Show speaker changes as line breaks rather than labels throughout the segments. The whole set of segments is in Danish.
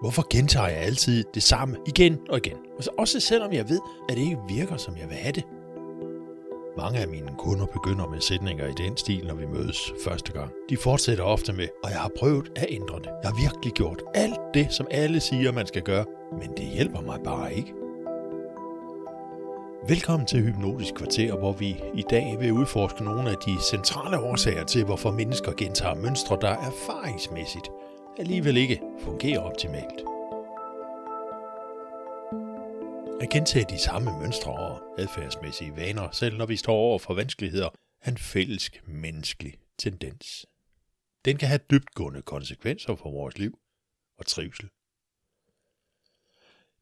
Hvorfor gentager jeg altid det samme igen og igen? Og Også selvom jeg ved, at det ikke virker, som jeg vil have det. Mange af mine kunder begynder med sætninger i den stil, når vi mødes første gang. De fortsætter ofte med, og jeg har prøvet at ændre det. Jeg har virkelig gjort alt det, som alle siger, man skal gøre, men det hjælper mig bare ikke. Velkommen til Hypnotisk Kvarter, hvor vi i dag vil udforske nogle af de centrale årsager til, hvorfor mennesker gentager mønstre, der erfaringsmæssigt alligevel ikke fungerer optimalt. At gentage de samme mønstre og adfærdsmæssige vaner, selv når vi står over for vanskeligheder, er en fælles menneskelig tendens. Den kan have dybtgående konsekvenser for vores liv og trivsel.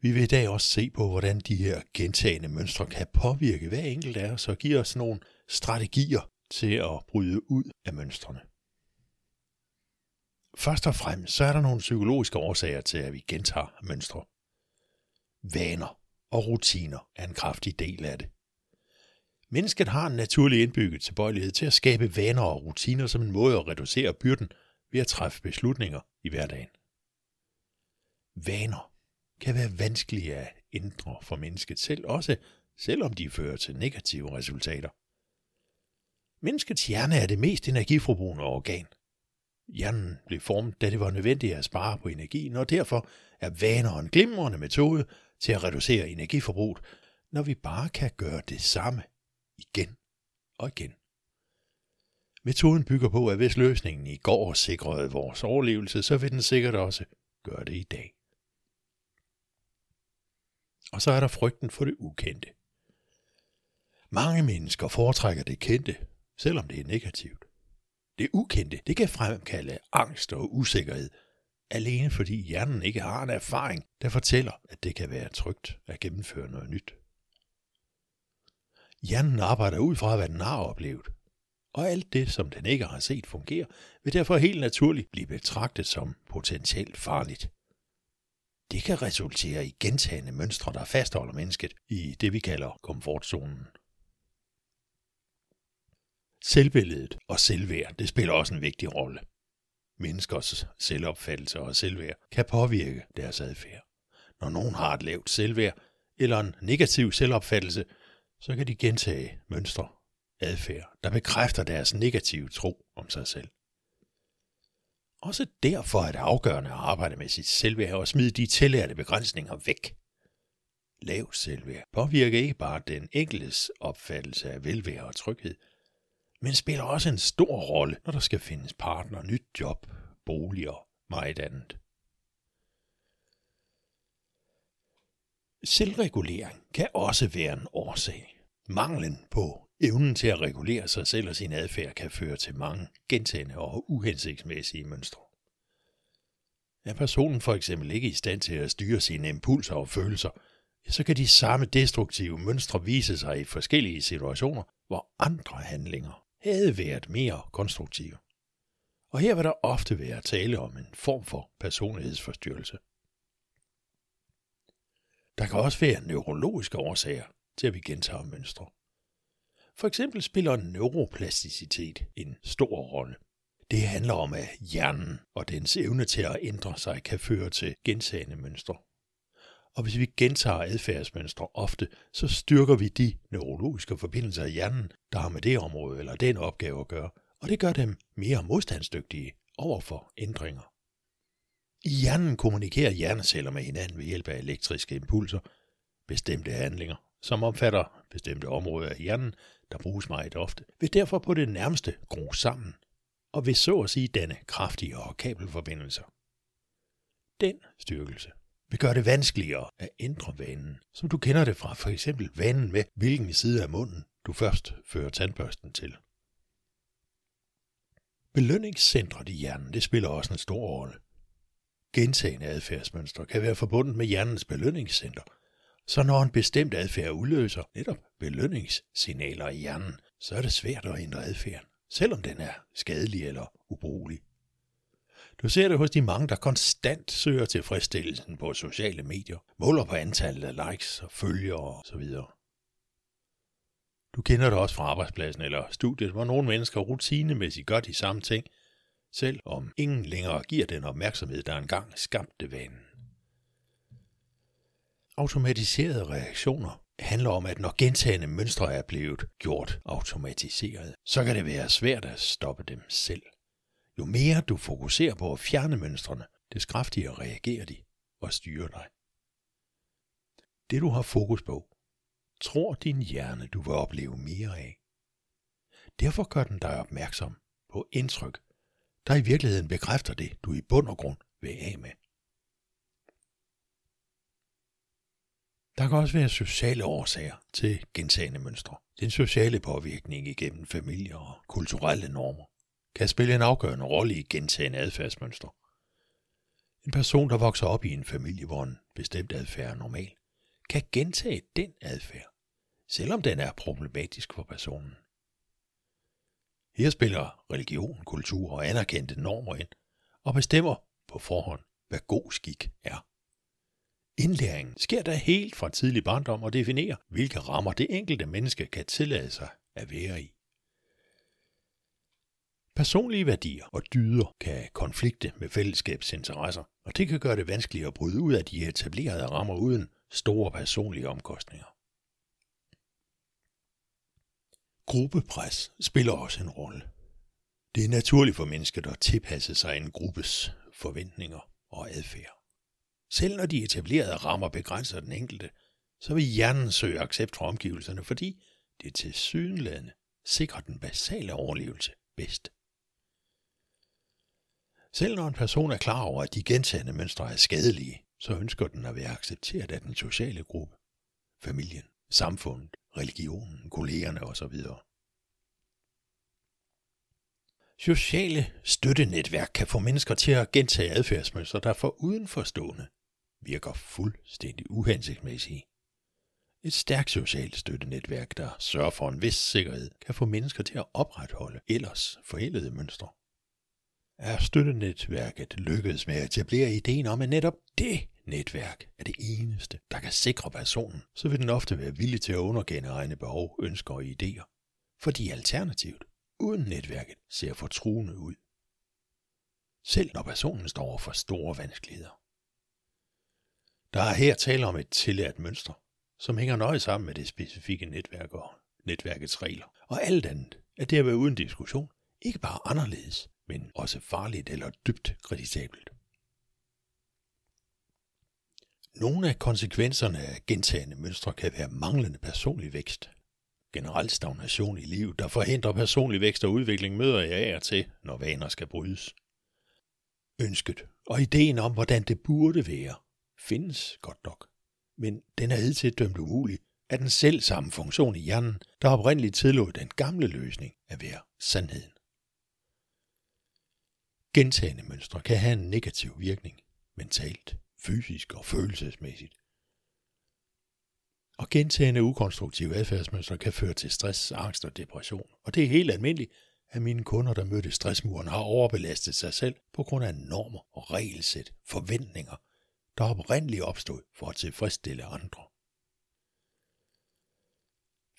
Vi vil i dag også se på, hvordan de her gentagende mønstre kan påvirke hver enkelt af os og give os nogle strategier til at bryde ud af mønstrene. Først og fremmest så er der nogle psykologiske årsager til, at vi gentager mønstre. Vaner og rutiner er en kraftig del af det. Mennesket har en naturlig indbygget tilbøjelighed til at skabe vaner og rutiner som en måde at reducere byrden ved at træffe beslutninger i hverdagen. Vaner kan være vanskelige at ændre for mennesket selv, også selvom de fører til negative resultater. Menneskets hjerne er det mest energiforbrugende organ. Hjernen blev formet, da det var nødvendigt at spare på energien, og derfor er vaner en glimrende metode til at reducere energiforbruget, når vi bare kan gøre det samme igen og igen. Metoden bygger på, at hvis løsningen i går sikrede vores overlevelse, så vil den sikkert også gøre det i dag. Og så er der frygten for det ukendte. Mange mennesker foretrækker det kendte, selvom det er negativt. Det ukendte, det kan fremkalde angst og usikkerhed, alene fordi hjernen ikke har en erfaring, der fortæller, at det kan være trygt at gennemføre noget nyt. Hjernen arbejder ud fra, hvad den har oplevet, og alt det, som den ikke har set fungere, vil derfor helt naturligt blive betragtet som potentielt farligt. Det kan resultere i gentagende mønstre, der fastholder mennesket i det, vi kalder komfortzonen. Selvbilledet og selvværd, det spiller også en vigtig rolle. Menneskers selvopfattelse og selvværd kan påvirke deres adfærd. Når nogen har et lavt selvværd eller en negativ selvopfattelse, så kan de gentage mønstre, adfærd, der bekræfter deres negative tro om sig selv. Også derfor er det afgørende at arbejde med sit selvværd og smide de tillærte begrænsninger væk. Lav selvværd påvirker ikke bare den enkeltes opfattelse af velvære og tryghed, men spiller også en stor rolle, når der skal findes partner, nyt job, bolig og meget andet. Selvregulering kan også være en årsag. Manglen på evnen til at regulere sig selv og sin adfærd kan føre til mange gentagende og uhensigtsmæssige mønstre. Er personen for eksempel ikke i stand til at styre sine impulser og følelser, så kan de samme destruktive mønstre vise sig i forskellige situationer, hvor andre handlinger havde været mere konstruktive. Og her vil der ofte være tale om en form for personlighedsforstyrrelse. Der kan også være neurologiske årsager til, at vi gentager mønstre. For eksempel spiller neuroplasticitet en stor rolle. Det handler om, at hjernen og dens evne til at ændre sig kan føre til gentagende mønstre. Og hvis vi gentager adfærdsmønstre ofte, så styrker vi de neurologiske forbindelser i hjernen, der har med det område eller den opgave at gøre, og det gør dem mere modstandsdygtige over for ændringer. I hjernen kommunikerer hjerneceller med hinanden ved hjælp af elektriske impulser, bestemte handlinger, som omfatter bestemte områder af hjernen, der bruges meget ofte, vil derfor på det nærmeste gro sammen, og vil så at sige danne kraftige og kabelforbindelser. Den styrkelse vil gøre det vanskeligere at ændre vanen, som du kender det fra for eksempel vanen med, hvilken side af munden du først fører tandbørsten til. Belønningscentret i hjernen det spiller også en stor rolle. Gentagende adfærdsmønstre kan være forbundet med hjernens belønningscenter, så når en bestemt adfærd udløser netop belønningssignaler i hjernen, så er det svært at ændre adfærden, selvom den er skadelig eller ubrugelig. Du ser det hos de mange, der konstant søger tilfredsstillelsen på sociale medier, måler på antallet af likes og følgere osv. Du kender det også fra arbejdspladsen eller studiet, hvor nogle mennesker rutinemæssigt gør de samme ting, selv om ingen længere giver den opmærksomhed, der engang skabte vanen. Automatiserede reaktioner handler om, at når gentagende mønstre er blevet gjort automatiseret, så kan det være svært at stoppe dem selv. Jo mere du fokuserer på at fjerne mønstrene, des kraftigere reagerer de og styrer dig. Det du har fokus på, tror din hjerne, du vil opleve mere af. Derfor gør den dig opmærksom på indtryk, der i virkeligheden bekræfter det, du i bund og grund vil af med. Der kan også være sociale årsager til gentagende mønstre. Den sociale påvirkning igennem familier og kulturelle normer kan spille en afgørende rolle i gentagende adfærdsmønstre. En person, der vokser op i en familie, hvor en bestemt adfærd er normal, kan gentage den adfærd, selvom den er problematisk for personen. Her spiller religion, kultur og anerkendte normer ind, og bestemmer på forhånd, hvad god skik er. Indlæringen sker der helt fra tidlig barndom og definerer, hvilke rammer det enkelte menneske kan tillade sig at være i. Personlige værdier og dyder kan konflikte med fællesskabsinteresser, og det kan gøre det vanskeligt at bryde ud af de etablerede rammer uden store personlige omkostninger. Gruppepres spiller også en rolle. Det er naturligt for mennesket at tilpasse sig en gruppes forventninger og adfærd. Selv når de etablerede rammer begrænser den enkelte, så vil hjernen søge accept fra omgivelserne, fordi det til sydenladende sikrer den basale overlevelse bedst. Selv når en person er klar over, at de gentagende mønstre er skadelige, så ønsker den at være accepteret af den sociale gruppe, familien, samfundet, religionen, kollegerne osv. Sociale støttenetværk kan få mennesker til at gentage adfærdsmønstre, der for udenforstående virker fuldstændig uhensigtsmæssige. Et stærkt socialt støttenetværk, der sørger for en vis sikkerhed, kan få mennesker til at opretholde ellers forældede mønstre. Er støttenetværket lykkedes med at etablere ideen om, at netop det netværk er det eneste, der kan sikre personen, så vil den ofte være villig til at underkende egne behov, ønsker og idéer. Fordi alternativet uden netværket ser fortruende ud. Selv når personen står for store vanskeligheder. Der er her tale om et tillært mønster, som hænger nøje sammen med det specifikke netværk og netværkets regler. Og alt andet er derved uden diskussion ikke bare anderledes, men også farligt eller dybt kritisabelt. Nogle af konsekvenserne af gentagende mønstre kan være manglende personlig vækst. Generelt stagnation i livet, der forhindrer personlig vækst og udvikling, møder jeg af og til, når vaner skal brydes. Ønsket og ideen om, hvordan det burde være, findes godt nok, men den er hidtil dømt umulig af den selv samme funktion i hjernen, der oprindeligt tillod den gamle løsning at være sandheden. Gentagende mønstre kan have en negativ virkning, mentalt, fysisk og følelsesmæssigt. Og gentagende ukonstruktive adfærdsmønstre kan føre til stress, angst og depression. Og det er helt almindeligt, at mine kunder, der mødte stressmuren, har overbelastet sig selv på grund af normer og regelsæt, forventninger der oprindeligt opstod for at tilfredsstille andre.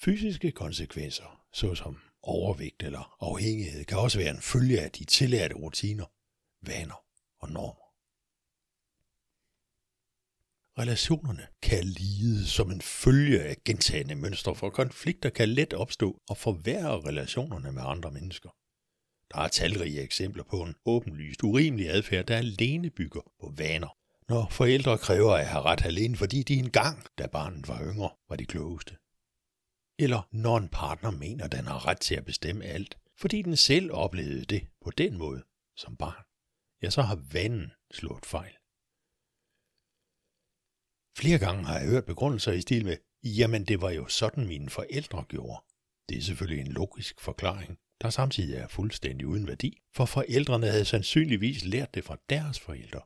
Fysiske konsekvenser, såsom overvægt eller afhængighed, kan også være en følge af de tillærte rutiner, vaner og normer. Relationerne kan lide som en følge af gentagende mønstre, for konflikter kan let opstå og forværre relationerne med andre mennesker. Der er talrige eksempler på en åbenlyst urimelig adfærd, der alene bygger på vaner når forældre kræver at have ret alene, fordi de engang, da barnet var yngre, var de klogeste. Eller når en partner mener, den har ret til at bestemme alt, fordi den selv oplevede det på den måde som barn, ja, så har vanen slået fejl. Flere gange har jeg hørt begrundelser i stil med, jamen det var jo sådan mine forældre gjorde. Det er selvfølgelig en logisk forklaring, der samtidig er fuldstændig uden værdi, for forældrene havde sandsynligvis lært det fra deres forældre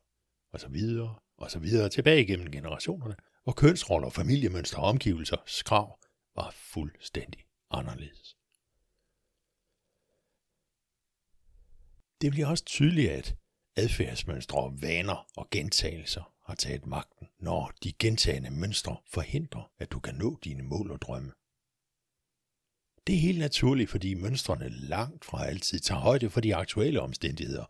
og så videre, og så videre tilbage gennem generationerne, hvor kønsroller, familiemønstre og omgivelser skrav var fuldstændig anderledes. Det bliver også tydeligt, at adfærdsmønstre, vaner og gentagelser har taget magten, når de gentagende mønstre forhindrer, at du kan nå dine mål og drømme. Det er helt naturligt, fordi mønstrene langt fra altid tager højde for de aktuelle omstændigheder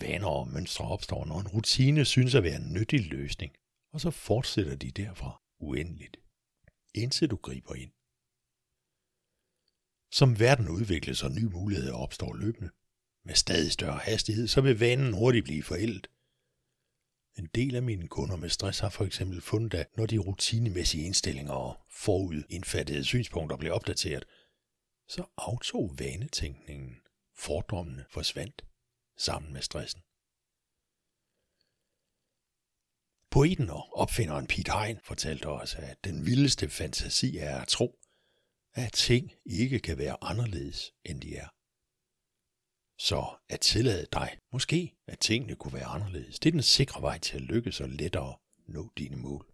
Vaner og mønstre opstår, når en rutine synes at være en nyttig løsning, og så fortsætter de derfra uendeligt, indtil du griber ind. Som verden udvikles og nye muligheder opstår løbende, med stadig større hastighed, så vil vanen hurtigt blive forældet. En del af mine kunder med stress har for eksempel fundet, at når de rutinemæssige indstillinger og forudindfattede synspunkter blev opdateret, så aftog vanetænkningen. Fordommene forsvandt sammen med stressen. Poeten og opfinderen Pete Hein fortalte os, at den vildeste fantasi er at tro, at ting ikke kan være anderledes, end de er. Så at tillade dig, måske at tingene kunne være anderledes, det er den sikre vej til at lykkes og lettere nå dine mål.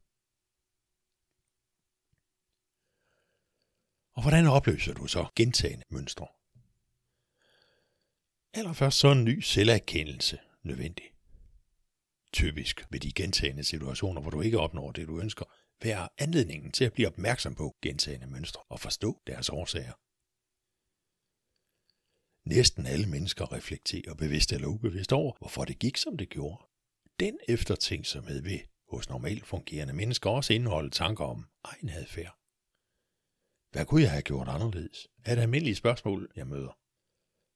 Og hvordan opløser du så gentagende mønstre? Allerførst så en ny selverkendelse nødvendig. Typisk ved de gentagende situationer, hvor du ikke opnår det, du ønsker, være anledningen til at blive opmærksom på gentagende mønstre og forstå deres årsager. Næsten alle mennesker reflekterer bevidst eller ubevidst over, hvorfor det gik, som det gjorde. Den eftertænksomhed ved hos normalt fungerende mennesker også indeholde tanker om egen adfærd. Hvad kunne jeg have gjort anderledes? Er det almindelige spørgsmål, jeg møder.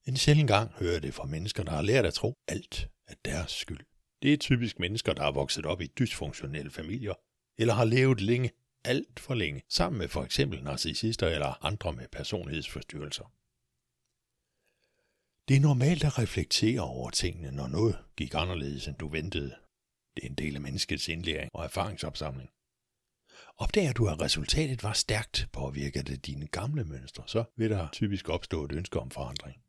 En sjældent gang hører jeg det fra mennesker, der har lært at tro alt er deres skyld. Det er typisk mennesker, der er vokset op i dysfunktionelle familier, eller har levet længe, alt for længe, sammen med for eksempel narcissister eller andre med personlighedsforstyrrelser. Det er normalt at reflektere over tingene, når noget gik anderledes, end du ventede. Det er en del af menneskets indlæring og erfaringsopsamling. Opdager du, at resultatet var stærkt påvirket af dine gamle mønstre, så vil der typisk opstå et ønske om forandring.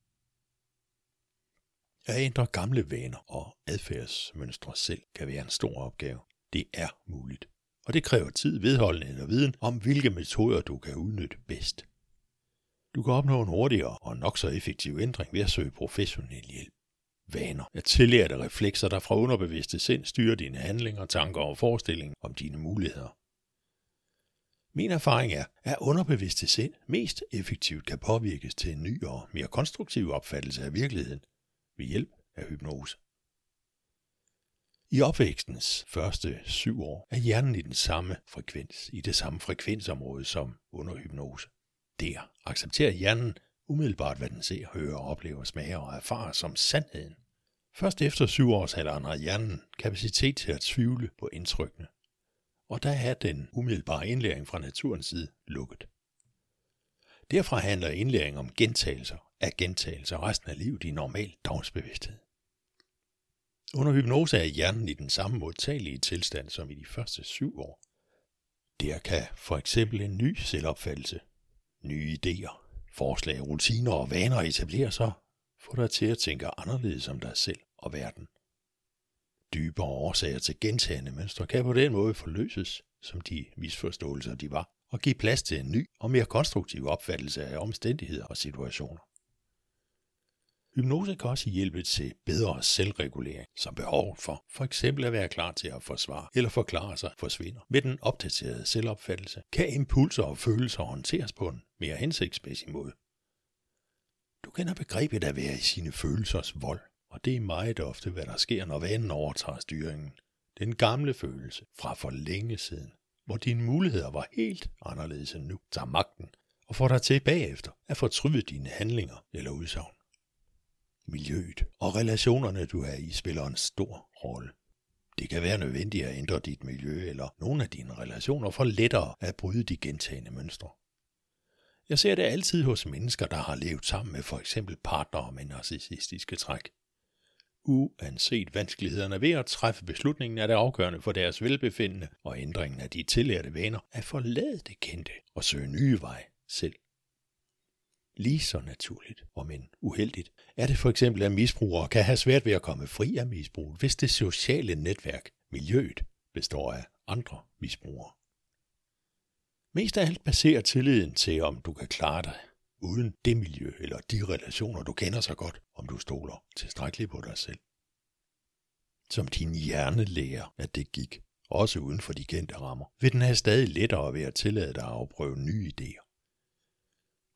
At ændre gamle vaner og adfærdsmønstre selv kan være en stor opgave. Det er muligt. Og det kræver tid, vedholdenhed og viden om, hvilke metoder du kan udnytte bedst. Du kan opnå en hurtigere og nok så effektiv ændring ved at søge professionel hjælp. Vaner er tillærte reflekser, der fra underbevidste sind styrer dine handlinger, tanker og forestillinger om dine muligheder. Min erfaring er, at underbevidste sind mest effektivt kan påvirkes til en ny og mere konstruktiv opfattelse af virkeligheden ved hjælp af hypnose. I opvækstens første syv år er hjernen i den samme frekvens, i det samme frekvensområde som under hypnose. Der accepterer hjernen umiddelbart, hvad den ser, hører, oplever, smager og erfarer som sandheden. Først efter syv års alderen har hjernen kapacitet til at tvivle på indtrykkene, og der er den umiddelbare indlæring fra naturens side lukket. Derfra handler indlæring om gentagelser er gentagelser resten af livet i normal dagsbevidsthed. Under hypnose er hjernen i den samme modtagelige tilstand som i de første syv år. Der kan for eksempel en ny selvopfattelse, nye idéer, forslag, rutiner og vaner etablere sig, få dig til at tænke anderledes om dig selv og verden. Dybere årsager til gentagende mønstre kan på den måde forløses, som de misforståelser de var, og give plads til en ny og mere konstruktiv opfattelse af omstændigheder og situationer. Hypnose kan også hjælpe til bedre selvregulering, som behov for for eksempel at være klar til at forsvare eller forklare sig forsvinder. Med den opdaterede selvopfattelse kan impulser og følelser håndteres på en mere hensigtsmæssig måde. Du kender begrebet at være i sine følelsers vold, og det er meget ofte, hvad der sker, når vanen overtager styringen. Den gamle følelse fra for længe siden, hvor dine muligheder var helt anderledes end nu, tager magten og får dig til bagefter at fortryde dine handlinger eller udsagn miljøet og relationerne, du er i, spiller en stor rolle. Det kan være nødvendigt at ændre dit miljø eller nogle af dine relationer for lettere at bryde de gentagende mønstre. Jeg ser det altid hos mennesker, der har levet sammen med for eksempel partnere med narcissistiske træk. Uanset vanskelighederne ved at træffe beslutningen er det afgørende for deres velbefindende og ændringen af de tillærte vaner at forlade det kendte og søge nye veje selv. Lige så naturligt, om end uheldigt, er det for eksempel, at misbrugere kan have svært ved at komme fri af misbrug, hvis det sociale netværk, miljøet, består af andre misbrugere. Mest af alt baserer tilliden til, om du kan klare dig uden det miljø eller de relationer, du kender så godt, om du stoler tilstrækkeligt på dig selv. Som din hjerne lærer, at det gik, også uden for de kendte rammer, vil den have stadig lettere ved at tillade dig at afprøve nye idéer.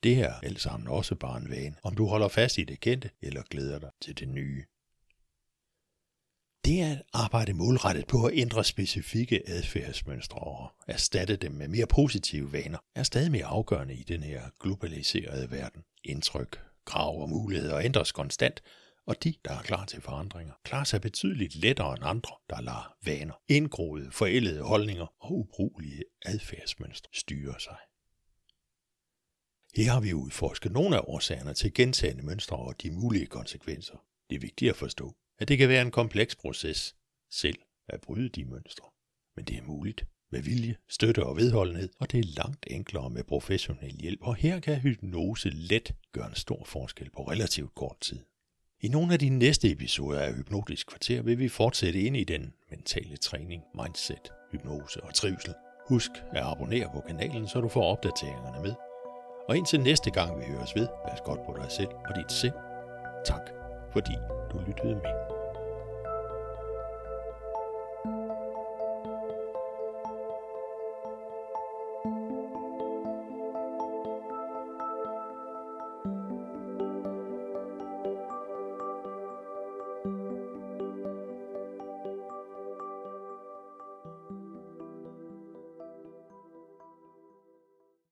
Det er alt sammen også bare en vane, om du holder fast i det kendte eller glæder dig til det nye. Det er at arbejde målrettet på at ændre specifikke adfærdsmønstre og erstatte dem med mere positive vaner, er stadig mere afgørende i den her globaliserede verden. Indtryk, krav og muligheder ændres konstant, og de, der er klar til forandringer, klarer sig betydeligt lettere end andre, der lader vaner, indgroede, forældede holdninger og ubrugelige adfærdsmønstre styre sig. Her har vi udforsket nogle af årsagerne til gentagende mønstre og de mulige konsekvenser. Det er vigtigt at forstå, at det kan være en kompleks proces selv at bryde de mønstre. Men det er muligt med vilje, støtte og vedholdenhed, og det er langt enklere med professionel hjælp, og her kan hypnose let gøre en stor forskel på relativt kort tid. I nogle af de næste episoder af Hypnotisk Kvarter vil vi fortsætte ind i den mentale træning, mindset, hypnose og trivsel. Husk at abonnere på kanalen, så du får opdateringerne med. Og indtil næste gang vi høres ved, pas godt på dig selv og dit sind. Tak, fordi du lyttede med.